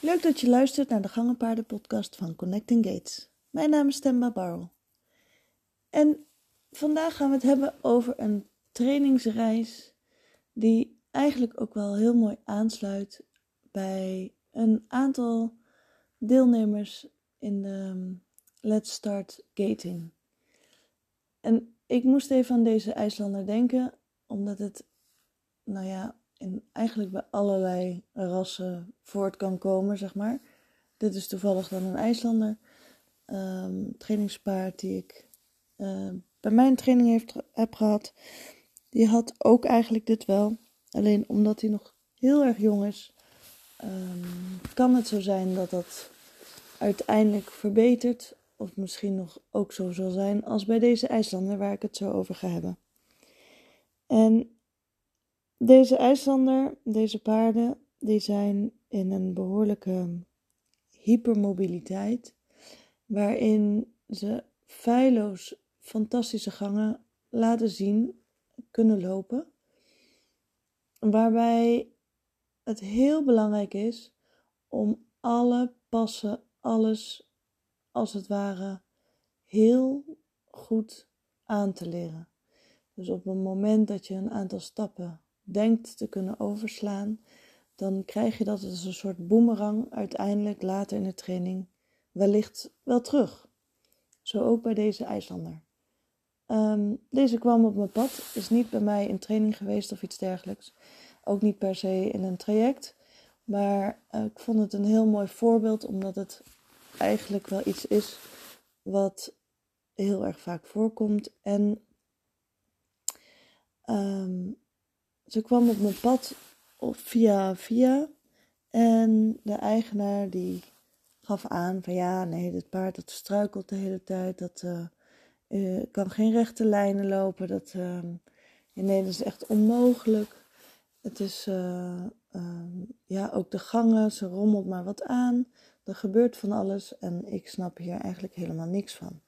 Leuk dat je luistert naar de Gangenpaarden podcast van Connecting Gates. Mijn naam is Temba Barrel. En vandaag gaan we het hebben over een trainingsreis die eigenlijk ook wel heel mooi aansluit bij een aantal deelnemers in de um, Let's Start Gating. En ik moest even aan deze IJslander denken, omdat het, nou ja, in eigenlijk bij allerlei rassen voort kan komen, zeg maar. Dit is toevallig dan een IJslander. Um, trainingspaard die ik uh, bij mijn training heeft, heb gehad. Die had ook eigenlijk dit wel. Alleen omdat hij nog heel erg jong is, um, kan het zo zijn dat dat uiteindelijk verbetert. Of misschien nog ook zo zal zijn als bij deze IJslander waar ik het zo over ga hebben. En deze IJslander, deze paarden, die zijn in een behoorlijke hypermobiliteit, waarin ze feilloos fantastische gangen laten zien, kunnen lopen. Waarbij het heel belangrijk is om alle passen, alles als het ware heel goed aan te leren. Dus op het moment dat je een aantal stappen denkt te kunnen overslaan, dan krijg je dat als een soort boemerang uiteindelijk later in de training wellicht wel terug. Zo ook bij deze IJslander. Um, deze kwam op mijn pad, is niet bij mij in training geweest of iets dergelijks. Ook niet per se in een traject. Maar uh, ik vond het een heel mooi voorbeeld, omdat het eigenlijk wel iets is wat heel erg vaak voorkomt. En um, ze kwam op mijn pad via via. En de eigenaar die gaf aan van ja, nee, dit paard dat struikelt de hele tijd. Dat uh, kan geen rechte lijnen lopen. Dat, uh, nee, dat is echt onmogelijk. Het is, uh, ja, ook de gangen, ze rommelt maar wat aan. Er gebeurt van alles en ik snap hier eigenlijk helemaal niks van.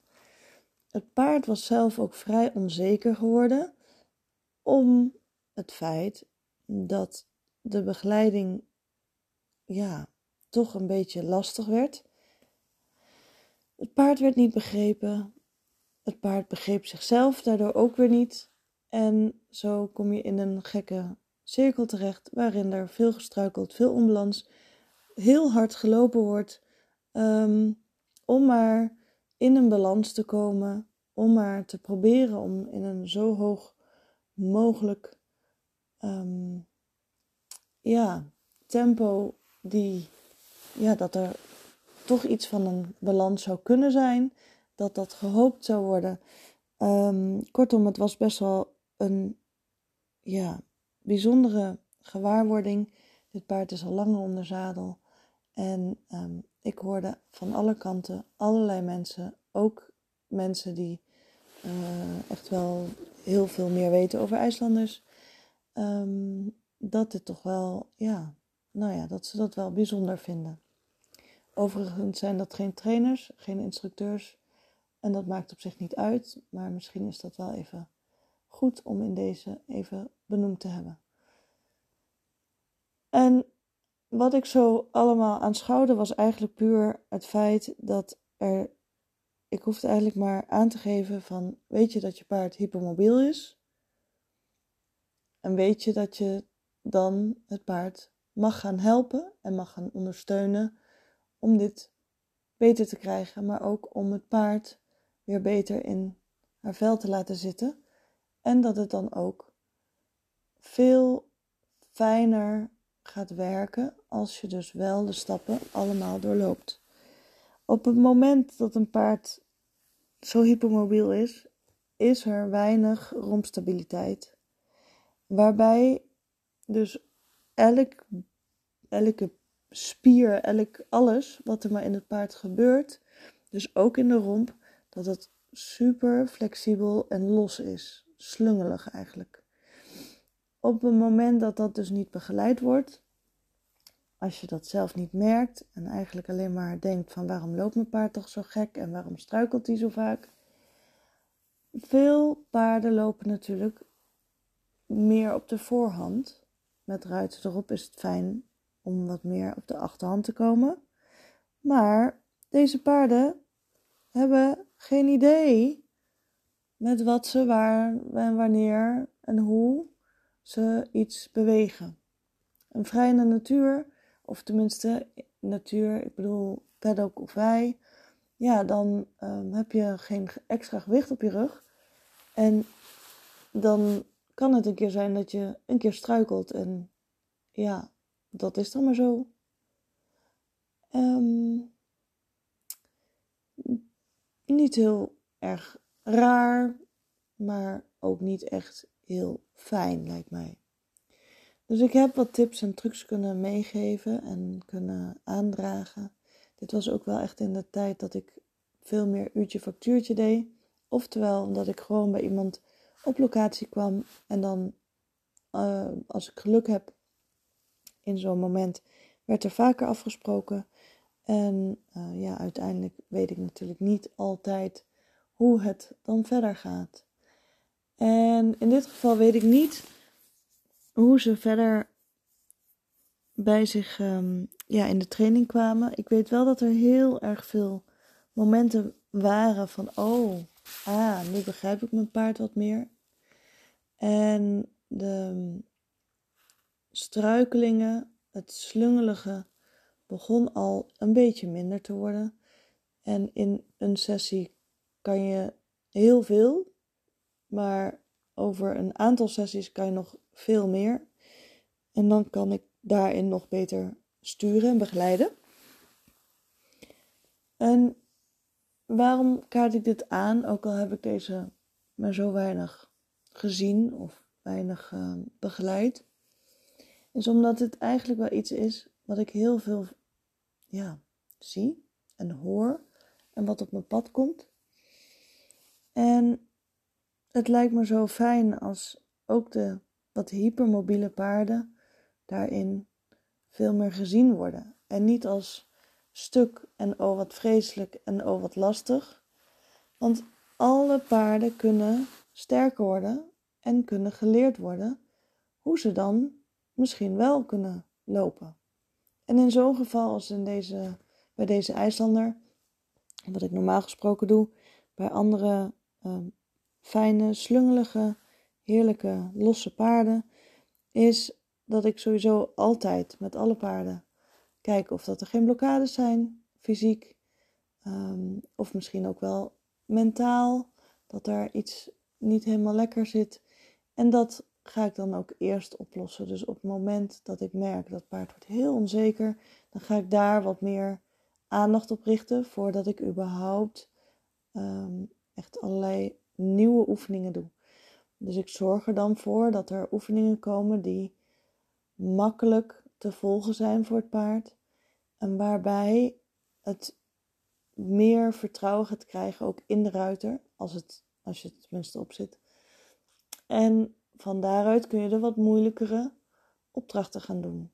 Het paard was zelf ook vrij onzeker geworden om het feit dat de begeleiding ja, toch een beetje lastig werd. Het paard werd niet begrepen. Het paard begreep zichzelf daardoor ook weer niet. En zo kom je in een gekke cirkel terecht waarin er veel gestruikeld, veel onbalans, heel hard gelopen wordt um, om maar in een balans te komen, om maar te proberen om in een zo hoog mogelijk um, ja, tempo die, ja, dat er toch iets van een balans zou kunnen zijn, dat dat gehoopt zou worden. Um, kortom, het was best wel een ja, bijzondere gewaarwording. Dit paard is al langer onder zadel. En um, ik hoorde van alle kanten allerlei mensen, ook mensen die uh, echt wel heel veel meer weten over IJslanders, um, dat het toch wel, ja, nou ja, dat ze dat wel bijzonder vinden. Overigens zijn dat geen trainers, geen instructeurs. En dat maakt op zich niet uit, maar misschien is dat wel even goed om in deze even benoemd te hebben. En wat ik zo allemaal aanschouwde was eigenlijk puur het feit dat er. Ik hoefde eigenlijk maar aan te geven van weet je dat je paard hypermobiel is? En weet je dat je dan het paard mag gaan helpen en mag gaan ondersteunen om dit beter te krijgen, maar ook om het paard weer beter in haar vel te laten zitten. En dat het dan ook veel fijner gaat werken als je dus wel de stappen allemaal doorloopt. Op het moment dat een paard zo hypermobiel is, is er weinig rompstabiliteit. Waarbij dus elk, elke spier, elk alles wat er maar in het paard gebeurt, dus ook in de romp, dat het super flexibel en los is. Slungelig eigenlijk. Op het moment dat dat dus niet begeleid wordt, als je dat zelf niet merkt en eigenlijk alleen maar denkt van waarom loopt mijn paard toch zo gek en waarom struikelt hij zo vaak. Veel paarden lopen natuurlijk meer op de voorhand. Met ruiten erop is het fijn om wat meer op de achterhand te komen. Maar deze paarden hebben geen idee met wat ze waar en wanneer en hoe ze iets bewegen. Een de natuur, of tenminste natuur, ik bedoel paddock of wij, ja, dan um, heb je geen extra gewicht op je rug. En dan kan het een keer zijn dat je een keer struikelt en ja, dat is dan maar zo. Um, niet heel erg raar, maar ook niet echt heel fijn, lijkt mij. Dus ik heb wat tips en trucs kunnen meegeven en kunnen aandragen. Dit was ook wel echt in de tijd dat ik veel meer uurtje factuurtje deed. Oftewel omdat ik gewoon bij iemand op locatie kwam en dan, uh, als ik geluk heb, in zo'n moment werd er vaker afgesproken. En uh, ja, uiteindelijk weet ik natuurlijk niet altijd hoe het dan verder gaat. En in dit geval weet ik niet hoe ze verder bij zich um, ja, in de training kwamen. Ik weet wel dat er heel erg veel momenten waren van, oh, ah, nu begrijp ik mijn paard wat meer. En de struikelingen, het slungelige, begon al een beetje minder te worden. En in een sessie kan je heel veel, maar over een aantal sessies kan je nog veel meer. En dan kan ik daarin nog beter sturen en begeleiden. En waarom kaart ik dit aan, ook al heb ik deze maar zo weinig gezien of weinig uh, begeleid? Is omdat het eigenlijk wel iets is wat ik heel veel ja, zie en hoor en wat op mijn pad komt. En het lijkt me zo fijn als ook de wat hypermobiele paarden daarin veel meer gezien worden. En niet als stuk en oh wat vreselijk en oh wat lastig. Want alle paarden kunnen sterker worden en kunnen geleerd worden hoe ze dan misschien wel kunnen lopen. En in zo'n geval als in deze, bij deze IJslander, wat ik normaal gesproken doe, bij andere ehm, fijne, slungelige, heerlijke, losse paarden, is dat ik sowieso altijd met alle paarden kijk of dat er geen blokkades zijn, fysiek, um, of misschien ook wel mentaal, dat er iets niet helemaal lekker zit. En dat ga ik dan ook eerst oplossen. Dus op het moment dat ik merk dat paard wordt heel onzeker, dan ga ik daar wat meer aandacht op richten voordat ik überhaupt um, echt allerlei nieuwe oefeningen doe. Dus ik zorg er dan voor dat er oefeningen komen die makkelijk te volgen zijn voor het paard en waarbij het meer vertrouwen gaat krijgen ook in de ruiter, als, het, als je het tenminste op zit. En van daaruit kun je de wat moeilijkere opdrachten gaan doen.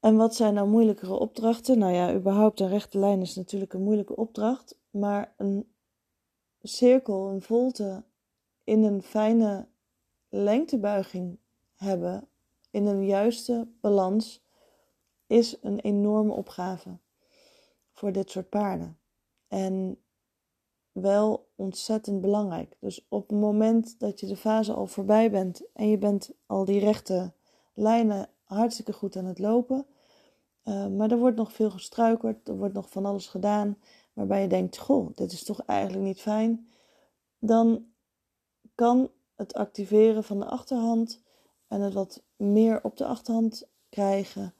En wat zijn nou moeilijkere opdrachten? Nou ja, überhaupt een rechte lijn is natuurlijk een moeilijke opdracht, maar een cirkel, een volte in een fijne lengtebuiging hebben, in een juiste balans, is een enorme opgave voor dit soort paarden. En wel ontzettend belangrijk. Dus op het moment dat je de fase al voorbij bent en je bent al die rechte lijnen hartstikke goed aan het lopen, uh, maar er wordt nog veel gestruikeld, er wordt nog van alles gedaan waarbij je denkt: Goh, dit is toch eigenlijk niet fijn. Dan kan het activeren van de achterhand en het wat meer op de achterhand krijgen,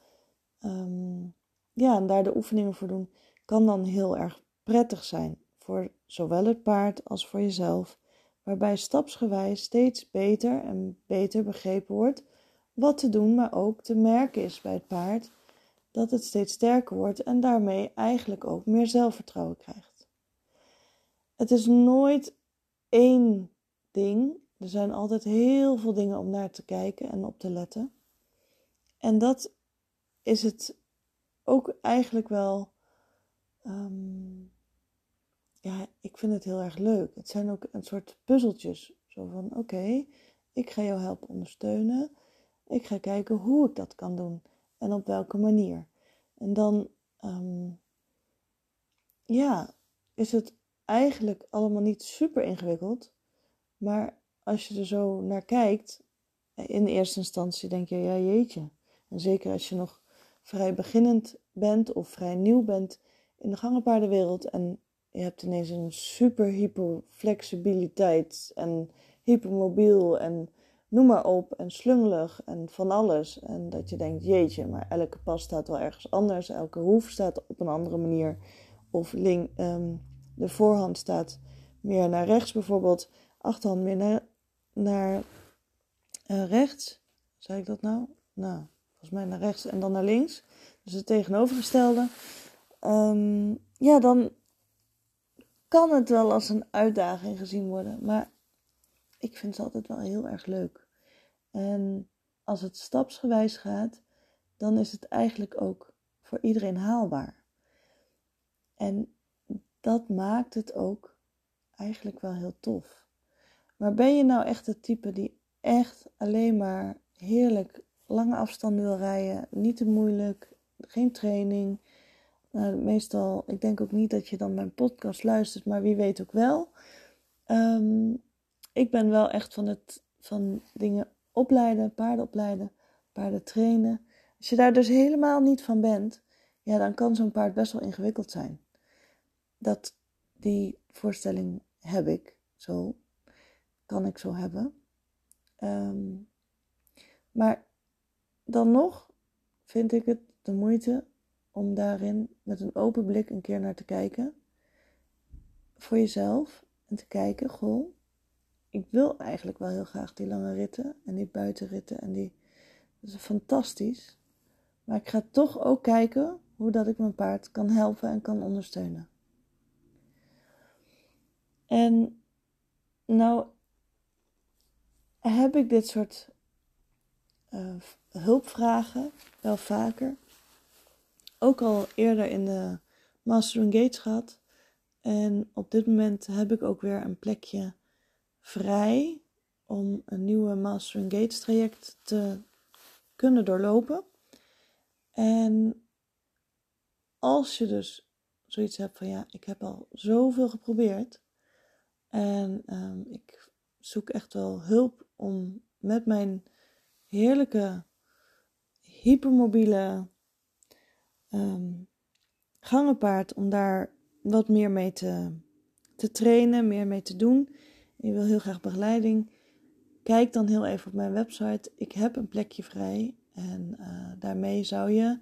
um, ja, en daar de oefeningen voor doen, kan dan heel erg prettig zijn voor zowel het paard als voor jezelf, waarbij stapsgewijs steeds beter en beter begrepen wordt wat te doen, maar ook te merken is bij het paard dat het steeds sterker wordt en daarmee eigenlijk ook meer zelfvertrouwen krijgt. Het is nooit één ding. Er zijn altijd heel veel dingen om naar te kijken en op te letten. En dat is het ook eigenlijk wel. Um, ja, ik vind het heel erg leuk. Het zijn ook een soort puzzeltjes. Zo van: oké, ik ga jou helpen ondersteunen. Ik ga kijken hoe ik dat kan doen. en op welke manier. En dan, ehm, ja, is het eigenlijk allemaal niet super ingewikkeld. Maar als je er zo naar kijkt, in eerste instantie denk je, ja jeetje. En zeker als je nog vrij beginnend bent of vrij nieuw bent in de gangenpaardenwereld en je hebt ineens een super hyper flexibiliteit en hypermobiel en noem maar op en slungelig en van alles. En dat je denkt, jeetje, maar elke pas staat wel ergens anders, elke hoef staat op een andere manier. Of link, ehm, de voorhand staat meer naar rechts bijvoorbeeld, achterhand meer naar, naar uh, rechts. Zei ik dat nou? Nou, volgens mij naar rechts en dan naar links. Dus het tegenovergestelde. Um, ja, dan kan het wel als een uitdaging gezien worden. Maar ik vind het altijd wel heel erg leuk. En als het stapsgewijs gaat, dan is het eigenlijk ook voor iedereen haalbaar. En dat maakt het ook eigenlijk wel heel tof. Maar ben je nou echt het type die echt alleen maar heerlijk lange afstanden wil rijden, niet te moeilijk, geen training. Nou, meestal, ik denk ook niet dat je dan mijn podcast luistert, maar wie weet ook wel. Ehm, ik ben wel echt van, het, van dingen opleiden, paarden opleiden, paarden trainen. Als je daar dus helemaal niet van bent, ja, dan kan zo'n paard best wel ingewikkeld zijn. Dat, die voorstelling heb ik zo, kan ik zo hebben. Ehm, maar dan nog vind ik het de moeite om daarin met een open blik een keer naar te kijken. Voor jezelf. En te kijken, goh, ik wil eigenlijk wel heel graag die lange ritten en die buitenritten en die. Dat is fantastisch. Maar ik ga toch ook kijken hoe dat ik mijn paard kan helpen en kan ondersteunen. En nou heb ik dit soort uh, hulpvragen wel vaker. Ook al eerder in de Master Engage gehad. En op dit moment heb ik ook weer een plekje vrij om een nieuwe Master Engage traject te kunnen doorlopen. En als je dus zoiets hebt van ja, ik heb al zoveel geprobeerd en um, ik zoek echt wel hulp om met mijn heerlijke, hypermobiele um, gangenpaard, om daar wat meer mee te, te trainen, meer mee te doen. Je wil heel graag begeleiding. Kijk dan heel even op mijn website. Ik heb een plekje vrij. En uh, daarmee zou je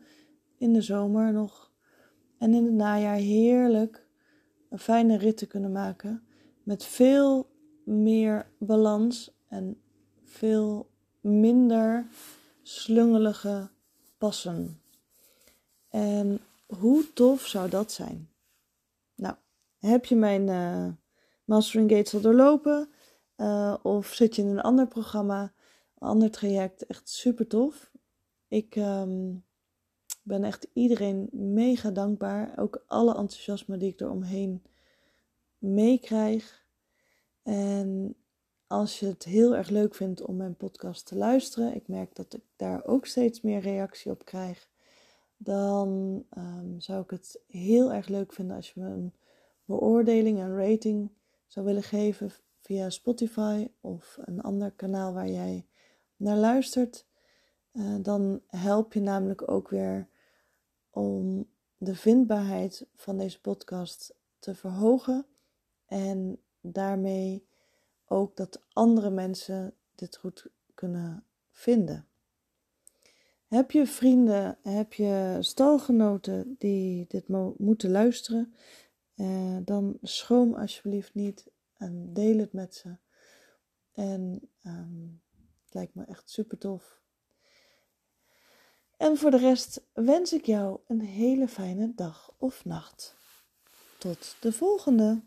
in de zomer nog en in het najaar heerlijk een fijne ritten kunnen maken. Met veel meer balans en veel minder slungelige passen. En hoe tof zou dat zijn? Nou, heb je mijn uh, Mastering Gates al doorlopen? Uh, of zit je in een ander programma, een ander traject? Echt super tof. Ik um, ben echt iedereen mega dankbaar. Ook alle enthousiasme die ik eromheen meekrijg. En als je het heel erg leuk vindt om mijn podcast te luisteren, ik merk dat ik daar ook steeds meer reactie op krijg, dan um, zou ik het heel erg leuk vinden als je me een beoordeling, een rating zou willen geven via Spotify of een ander kanaal waar jij naar luistert. Uh, dan help je namelijk ook weer om de vindbaarheid van deze podcast te verhogen en daarmee ook dat andere mensen dit goed kunnen vinden. Heb je vrienden, heb je stalgenoten die dit moeten luisteren, eh, dan schroom alsjeblieft niet en deel het met ze. En um, het lijkt me echt super tof. En voor de rest wens ik jou een hele fijne dag of nacht. Tot de volgende!